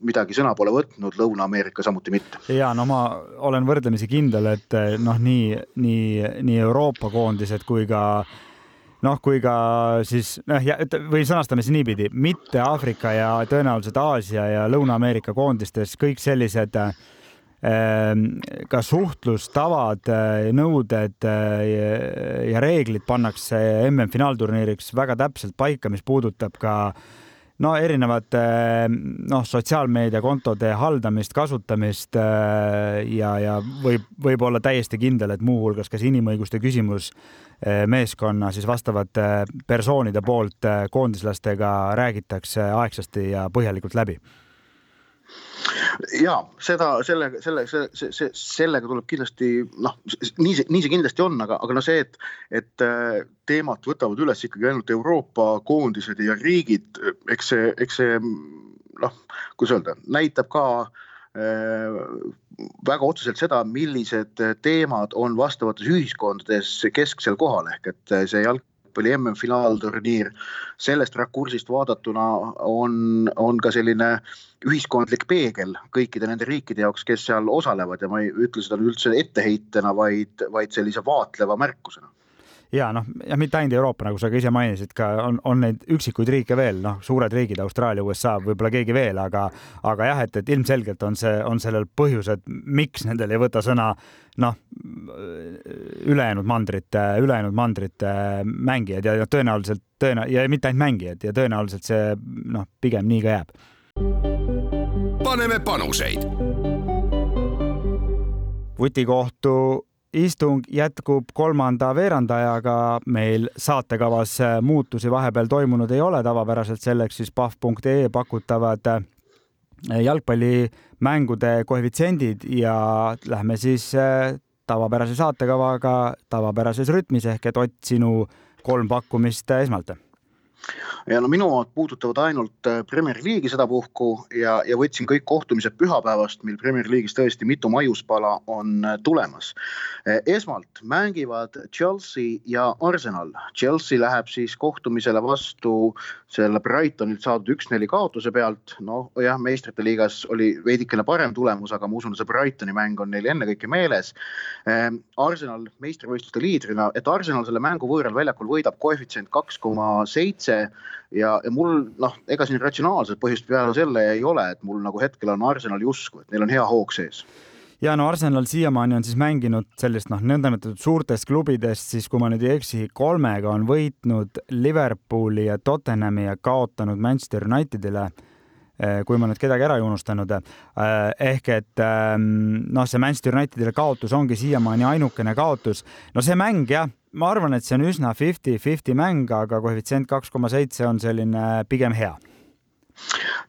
midagi sõna pole võtnud, Lõuna-Ameerika samuti mitte. ja no ma olen võrdlemisi kindel, et noh, nii, nii, nii Euroopa koondised kui ka noh, kui ka siis noh, või sõnastame siis niipidi, mitte Aafrika ja tõenäoliselt Aasia ja Lõuna-Ameerika koondistes kõik sellised ehm, ka suhtlustavad, nõuded ja reeglid pannakse MM-finaalturniiriks väga täpselt paika, mis puudutab ka no erinevate noh, sotsiaalmeediakontode haldamist, kasutamist ja, ja võib, võib olla täiesti kindel, et muuhulgas ka see inimõiguste küsimus Eh, meeskonna siis vastavate persoonide poolt eh, koondislastega räägitakse aegsasti ja põhjalikult läbi ja seda, sellega, selle, see, see, sellega tuleb kindlasti noh, nii see, nii see kindlasti on, aga, aga noh, see, et, et eh, teemat võtavad üles ikkagi ainult Euroopa koondised ja riigid, eks see, eks see noh, kuidas öelda, näitab ka äh, Äh, väga otseselt seda, millised teemad on vastavates ühiskondades kesksel kohal, ehk et see jalgpalli MM-finaalturniir sellest rakursist vaadatuna on, on ka selline ühiskondlik peegel kõikide nende riikide jaoks, kes seal osalevad. Ja ma ei ütle seda üldse etteheitena, vaid, vaid sellise vaatleva märkusena ja noh, ja mitte ainult Euroopa, nagu sa ka ise mainisid, ka on, on neid üksikuid riike veel, noh, suured riigid, Austraalia, USA, võib-olla keegi veel, aga, aga jah, et, et ilmselgelt on see, on sellel põhjused, miks nendel ei võta sõna noh, ülejäänud mandrite, ülejäänud mandrite mängijad ja, ja tõenäoliselt tõena- ja mitte ainult mängijad ja tõenäoliselt see noh, pigem nii ka jääb. paneme panuseid. vutikohtu istung jätkub kolmanda veerandajaga. meil saatekavas muutusi vahepeal toimunud ei ole, tavapäraselt selleks siis pahv.ee pakutavad eh, jalgpallimängude koefitsiendid ja lähme siis eh, tavapärase saatekavaga tavapärases rütmis. Ehk et Ott, sinu kolm pakkumist esmalt ja no minu omad puudutavad ainult äh, Premier League'i sedapuhku ja, ja võtsin kõik kohtumised pühapäevast, mil Premier League'is tõesti mitu maiuspala on äh, tulemas. Äh, esmalt mängivad Chelsea ja Arsenal. Chelsea läheb siis kohtumisele vastu selle Brightonilt saadud üks-neli kaotuse pealt. noh jah, meistrite liigas oli veidikene parem tulemus, aga ma usun, see Brightoni mäng on neil ennekõike meeles. Arsenal meistrivõistluste liidrina, et Arsenal selle mängu võõral väljakul võidab koefitsient kaks koma seitse seitse ja, ja mul noh, ega siin ratsionaalset põhjust peale selle ei ole, et mul nagu hetkel on Arsenali usku, et neil on hea hoog sees ja no Arsenal siiamaani on siis mänginud sellist noh, nõndanimetatud suurtest klubidest, siis kui ma nüüd ei eksi, kolmega on võitnud Liverpooli ja Tottenhami ja kaotanud Manchester Unitedile. Eh, kui ma nüüd kedagi ära ei unustanud. Eh, ehk et ehm, noh, see Manchester Unitedile kaotus ongi siiamaani ainukene kaotus. no see mäng jah ma arvan, et see on üsna fifty-fifty mäng, aga koefitsient kaks koma seitse on selline pigem hea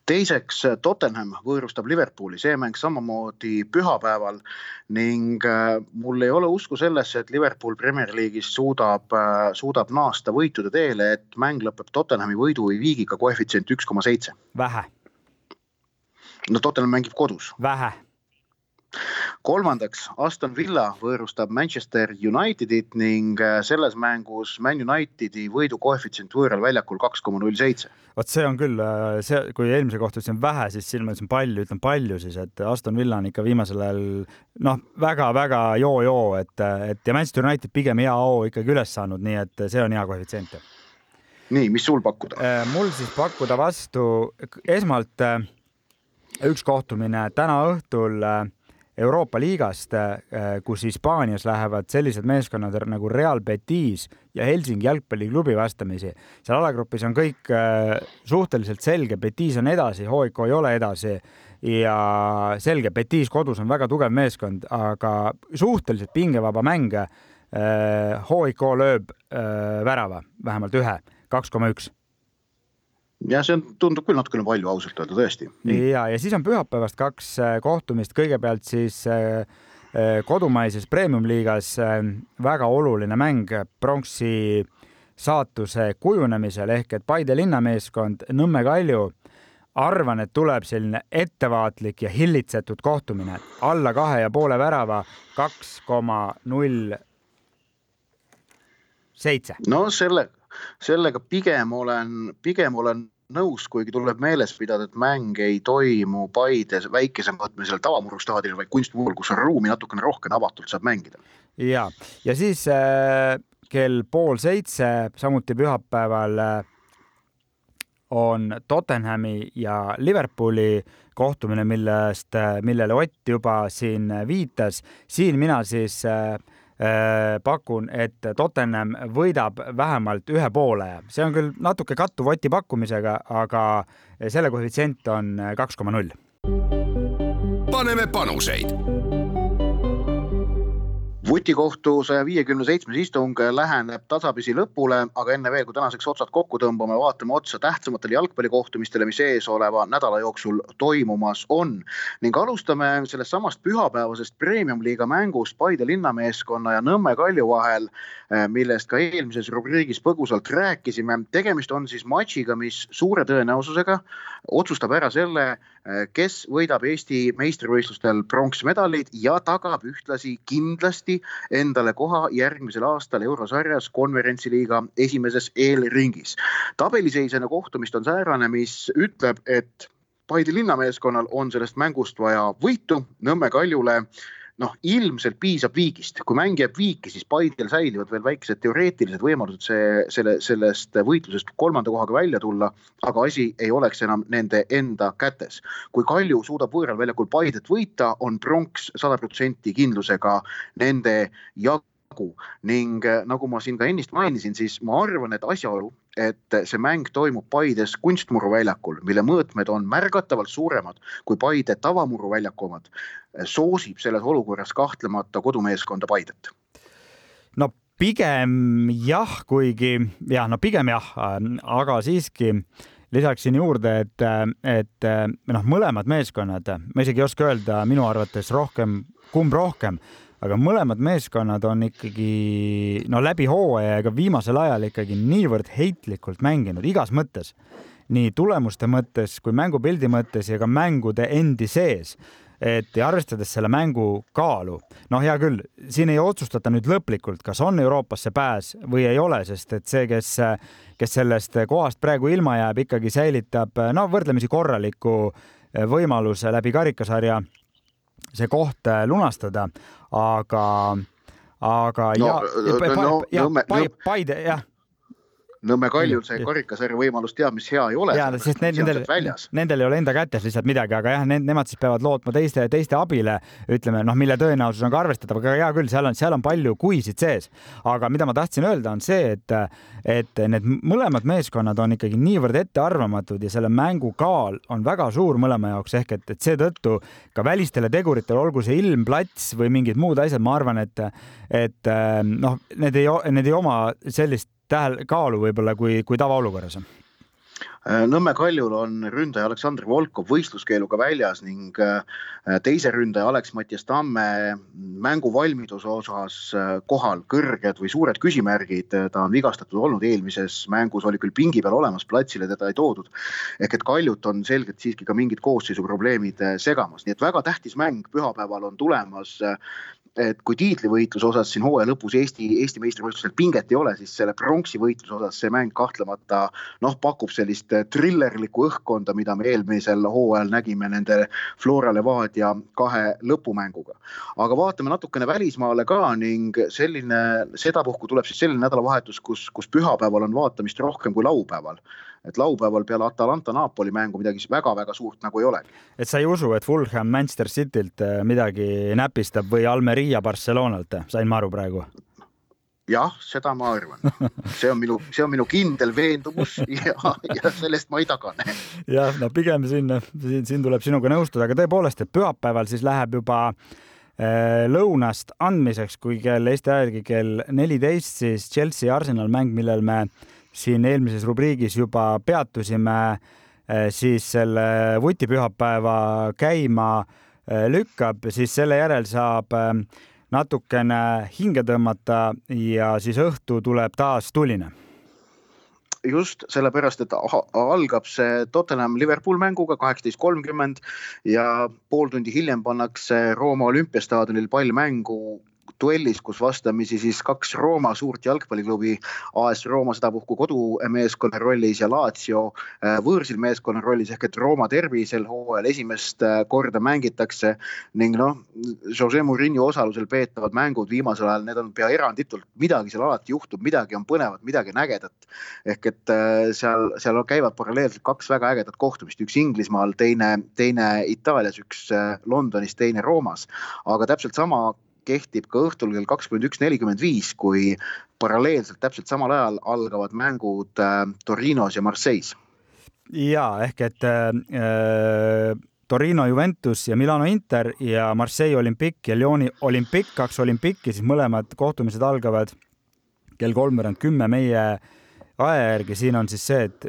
teiseks Tottenham võõrustab Liverpooli, see mäng samamoodi pühapäeval ning äh, mul ei ole usku sellesse, et Liverpool Premier League'is suudab, äh, suudab naasta võitude teele, et mäng lõpeb Tottenhami võidu või viigiga koefitsient üks koma seitse. vähe. no Tottenham mängib kodus. vähe kolmandaks, Aston Villa võõrustab Manchester Unitedit ning äh, selles mängus Man Unitedi võidu koefitsient võõral väljakul kaks koma null seitse. vot see on küll äh, see, kui eelmise kohta ütlesin vähe, siis siin ma ütlesin palju, ütlen palju siis, et Aston Villa on ikka viimasel ajal noh väga,, väga-väga joo-joo, et, et ja Manchester United pigem hea hoo ikkagi üles saanud, nii et see on hea koefitsient. nii, mis sul pakkuda? Äh, mul siis pakkuda vastu esmalt üks kohtumine täna õhtul Euroopa liigast, äh, kus Hispaanias lähevad sellised meeskonnad nagu Real Betis ja Helsingi jalgpalliklubi vastamisi. seal alagrupis on kõik äh, suhteliselt selge, Betis on edasi, HOIK ei ole edasi ja selge, Betis kodus on väga tugev meeskond, aga suhteliselt pingevaba mäng. HOIK äh, lööb värava, vähemalt ühe, kaks koma üks ja see on, tundub küll natukene palju ausalt öelda tõesti. ja, ja siis on pühapäevast kaks äh, kohtumist, kõigepealt siis äh, äh, kodumaises premium-liigas väga oluline mäng pronksi saatuse kujunemisel ehk et Paide linnameeskond Nõmme Kalju arvan, et tuleb selline ettevaatlik ja hillitsetud kohtumine, alla kahe ja poole värava, kaks koma null seitse. no selle, sellega pigem olen, pigem olen nõus, kuigi tuleb meeles pidada, et mäng ei toimu Paides väikesemõõtmelisel tavamurrustaadionil, vaid kunstmurul, kus on ruumi natukene rohkem, avatult saab mängida. ja, ja siis äh, kell pool seitse, samuti pühapäeval äh, on Tottenhami ja Liverpooli kohtumine, millest, äh, millele Ott juba siin viitas. siin mina siis Äh, pakun, et Tottenham võidab vähemalt ühe poole. see on küll natuke kattuv Oti pakkumisega, aga selle koefitsient on kaks koma null. paneme panuseid vutikohtu saja viiekümne seitsmes istung läheneb tasapisi lõpule, aga enne veel, kui tänaseks otsad kokku tõmbame, vaatame otsa tähtsamatele jalgpallikohtumistele, mis eesoleva nädala jooksul toimumas on. ning alustame sellest samast pühapäevasest premium-liiga mängust Paide linnameeskonna ja Nõmme Kalju vahel, millest ka eelmises rubriigis põgusalt rääkisime. tegemist on siis matšiga, mis suure tõenäosusega otsustab ära selle, kes võidab Eesti meistrivõistlustel pronksmedalid ja tagab ühtlasi kindlasti endale koha järgmisel aastal eurosarjas konverentsiliiga esimeses eelringis. tabeliseiseline kohtumist on säärane, mis ütleb, et Paide linnameeskonnal on sellest mängust vaja võitu Nõmme Kaljule noh, ilmselt piisab viigist, kui mäng jääb viiki, siis Paidel säilivad veel väikesed teoreetilised võimalused see, selle, sellest võitlusest kolmanda kohaga välja tulla, aga asi ei oleks enam nende enda kätes. kui Kalju suudab võõral väljakul Paidet võita, on pronks sada protsenti kindlusega nende jagu jagu ning eh, nagu ma siin ka ennist mainisin, siis ma arvan, et asjaolu, et see mäng toimub Paides kunstmuru väljakul, mille mõõtmed on märgatavalt suuremad kui Paide tavamuru väljaku omad, soosib selles olukorras kahtlemata kodumeeskonda Paidet. no pigem jah, kuigi jah, no pigem jah, aga siiski lisaksin juurde, et, et noh, mõlemad meeskonnad, ma isegi ei oska öelda minu arvates rohkem, kumb rohkem aga mõlemad meeskonnad on ikkagi no läbi hooaja ja ka viimasel ajal ikkagi niivõrd heitlikult mänginud igas mõttes, nii tulemuste mõttes kui mängupildi mõttes ja ka mängude endi sees. Et arvestades selle mängu kaalu, noh, hea küll, siin ei otsustata nüüd lõplikult, kas on Euroopasse pääs või ei ole, sest et see, kes, kes sellest kohast praegu ilma jääb, ikkagi säilitab no võrdlemisi korraliku võimaluse läbi karikasarja see koht äh, lunastada, aga, aga no, ja, ja, no, ja, no, Paide, jah Nõmme Kaljul see karikasarja võimalus teab mis hea ei ole. ja, sest need, nendel, nendel ei ole enda kätes lihtsalt midagi, aga jah, nemad siis peavad lootma teiste, teiste abile, ütleme noh, mille tõenäosus on ka arvestatav, aga hea küll, seal on, seal on palju kuisid sees. aga mida ma tahtsin öelda, on see, et, et need mõlemad meeskonnad on ikkagi niivõrd ettearvamatud ja selle mängu kaal on väga suur mõlema jaoks ehk et, et seetõttu ka välistele teguritele, olgu see ilm, plats või mingid muud asjad, ma arvan, et, et noh, need ei, need ei oma sellist tähel-, kaalu võib-olla kui, kui tavaolukorras Äh, Nõmme Kaljul on ründaja Aleksandr Volkov võistluskeeluga väljas ning äh, teise ründaja Alex-Mattias Tamme mänguvalmiduse osas äh, kohal kõrged või suured küsimärgid. ta on vigastatud olnud eelmises mängus, oli küll pingi peal olemas, platsile teda ei toodud. ehk et Kaljut on selgelt siiski ka mingid koosseisuprobleemid segamas, nii et väga tähtis mäng pühapäeval on tulemas et kui tiitlivõitluse osas siin hooaja lõpus Eesti, Eesti meistrivõistlusel pinget ei ole, siis selle pronksi võitluse osas see mäng kahtlemata noh, pakub sellist trillerlikku õhkkonda, mida me eelmisel hooajal nägime nende Flora Levadia kahe lõpumänguga. aga vaatame natukene välismaale ka ning selline, sedapuhku tuleb siis selline nädalavahetus, kus, kus pühapäeval on vaatamist rohkem kui laupäeval et laupäeval peale Atalanta Napoli mängu midagi väga-väga suurt nagu ei olegi. et sa ei usu, et Fulham Manchester Citylt äh, midagi näpistab või Almeria Barcelonalt, sain ma aru praegu? jah, seda ma arvan, see on minu, see on minu kindel veendumus ja, ja sellest ma ei tagane. jah, no pigem siin, siin, siin tuleb sinuga nõustuda, aga tõepoolest, et pühapäeval siis läheb juba äh, lõunast andmiseks, kui kell Eesti aja järgi kell neliteist, siis Chelsea Arsenal mäng, millel me siin eelmises rubriigis juba peatusime, eh, siis selle vutipühapäeva käima eh, lükkab, siis selle järel saab eh, natukene hinge tõmmata ja siis õhtu tuleb taas tuline. Just sellepärast, et algab see Tottenham Liverpool mänguga kaheksateist kolmkümmend ja pool tundi hiljem pannakse Rooma olümpiastaadionil pall mängu duellis, kus vastamisi siis kaks Rooma suurt jalgpalliklubi, AS Rooma sedapuhku kodumeeskonna rollis ja Lazio äh, võõrsil meeskonna rollis ehk et Rooma derbi sel hooajal esimest äh, korda mängitakse ning noh, Jose Murillo osalusel peetavad mängud viimasel ajal, need on pea eranditult, midagi seal alati juhtub, midagi on põnevat, midagi on ägedat. ehk et äh, seal, seal käivad paralleelselt kaks väga ägedat kohtumist, üks Inglismaal, teine, teine Itaalias, üks Londonis, teine Roomas, aga täpselt sama kehtib ka õhtul kell kakskümmend üks, nelikümmend viis, kui paralleelselt täpselt samal ajal algavad mängud äh, Torinos ja Marseille's. ja ehk et äh, Torino Juventus ja Milano Inter ja Marseille Olympique ja Lyoni Olympique, kaks Olympique'i, siis mõlemad kohtumised algavad kell kolmveerand kümme meie aja järgi. siin on siis see, et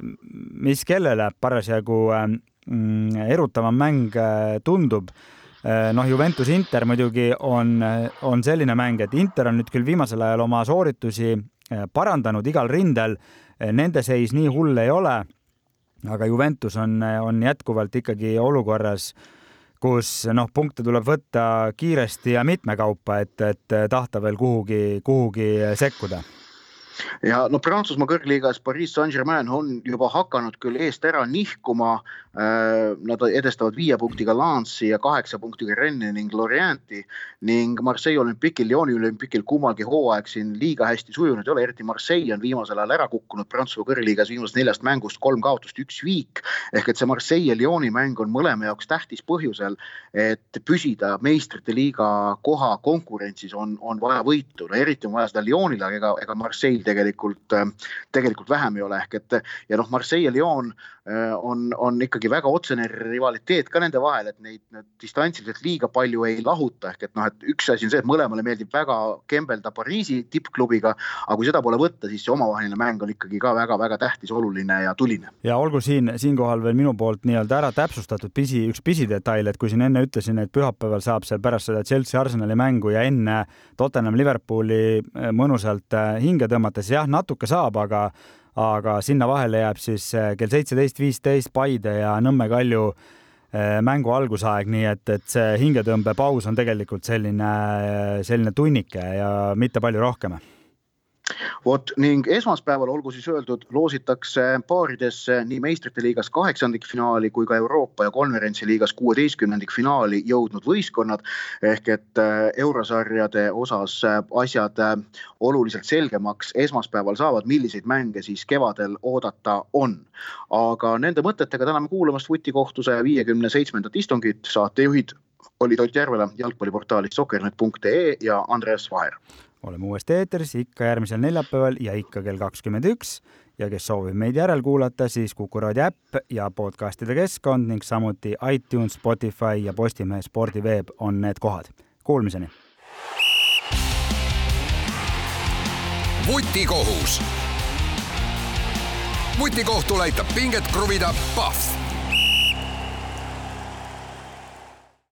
mis kellele parasjagu äh, mm, erutavam mäng äh, tundub noh, Juventus Inter muidugi on, on selline mäng, et Inter on nüüd küll viimasel ajal oma sooritusi äh, parandanud igal rindel. Äh, nende seis nii hull ei ole. aga Juventus on, on jätkuvalt ikkagi olukorras, kus noh, punkte tuleb võtta kiiresti ja mitmekaupa, et, et tahta veel kuhugi, kuhugi sekkuda ja no Prantsusmaa kõrgliigas Pariis Saint-Germain on juba hakanud küll eest ära nihkuma nad edestavad viie punktiga Lance'i ja kaheksa punktiga Rennes'i ning Lorient'i ning Marseille olümpikil, Lyoni olümpikil kummalgi hooaeg siin liiga hästi sujunud ei ole, eriti Marseille on viimasel ajal ära kukkunud Prantsusmaa kõrgliigas viimasest neljast mängust kolm kaotust, üks viik. ehk et see Marseille ja Lyoni mäng on mõlema jaoks tähtis põhjusel, et püsida meistrite liiga koha konkurentsis on, on vaja võitu, no eriti on vaja seda Lyonil, aga ega, ega Marseille tegelikult, tegelikult vähem ei ole, ehk et ja noh, Marseille ja Lyon Äh, on, on ikkagi väga otsene rivaliteet ka nende vahel, et neid, neid distantsiliselt liiga palju ei lahuta, ehk et noh, et üks asi on see, et mõlemale meeldib väga kembelda Pariisi tippklubiga, aga kui seda pole võtta, siis see omavaheline mäng on ikkagi ka väga-väga tähtis, oluline ja tuline. ja olgu siin, siinkohal veel minu poolt nii-öelda ära täpsustatud pisi, üks pisidetail, et kui siin enne ütlesin, et pühapäeval saab seal pärast seda Chelsea Arsenali mängu ja enne Tottenham Liverpooli äh, mõnusalt äh, hinge tõmmata, siis jah, natuke saab, aga aga sinna vahele jääb siis äh, kell seitseteist viisteist Paide ja Nõmme Kalju äh, mängu algusaeg, nii et, et see hingetõmbepaus on tegelikult selline, äh, selline tunnike ja mitte palju rohkem vot ning esmaspäeval, olgu siis öeldud, loositakse paaridesse nii meistrite liigas kaheksandikfinaali kui ka Euroopa ja konverentsiliigas kuueteistkümnendikfinaali jõudnud võistkonnad. ehk et äh, eurosarjade osas äh, asjad äh, oluliselt selgemaks esmaspäeval saavad, milliseid mänge siis kevadel oodata on. aga nende mõtetega täname kuulamast vutikohtuse viiekümne seitsmendat istungit, saatejuhid olid Ott Järvela jalgpalliportaalist sokernet.ee ja Andreas Vaher oleme uuesti eetris ikka järgmisel neljapäeval ja ikka kell kakskümmend üks ja kes soovib meid järelkuulata, siis Kuku raadio äpp ja podcastide keskkond ning samuti iTunes, Spotify ja Postimehe spordiveeb on need kohad. Kuulmiseni. vutikohus vutikohtul aitab pinget kruvida Pahv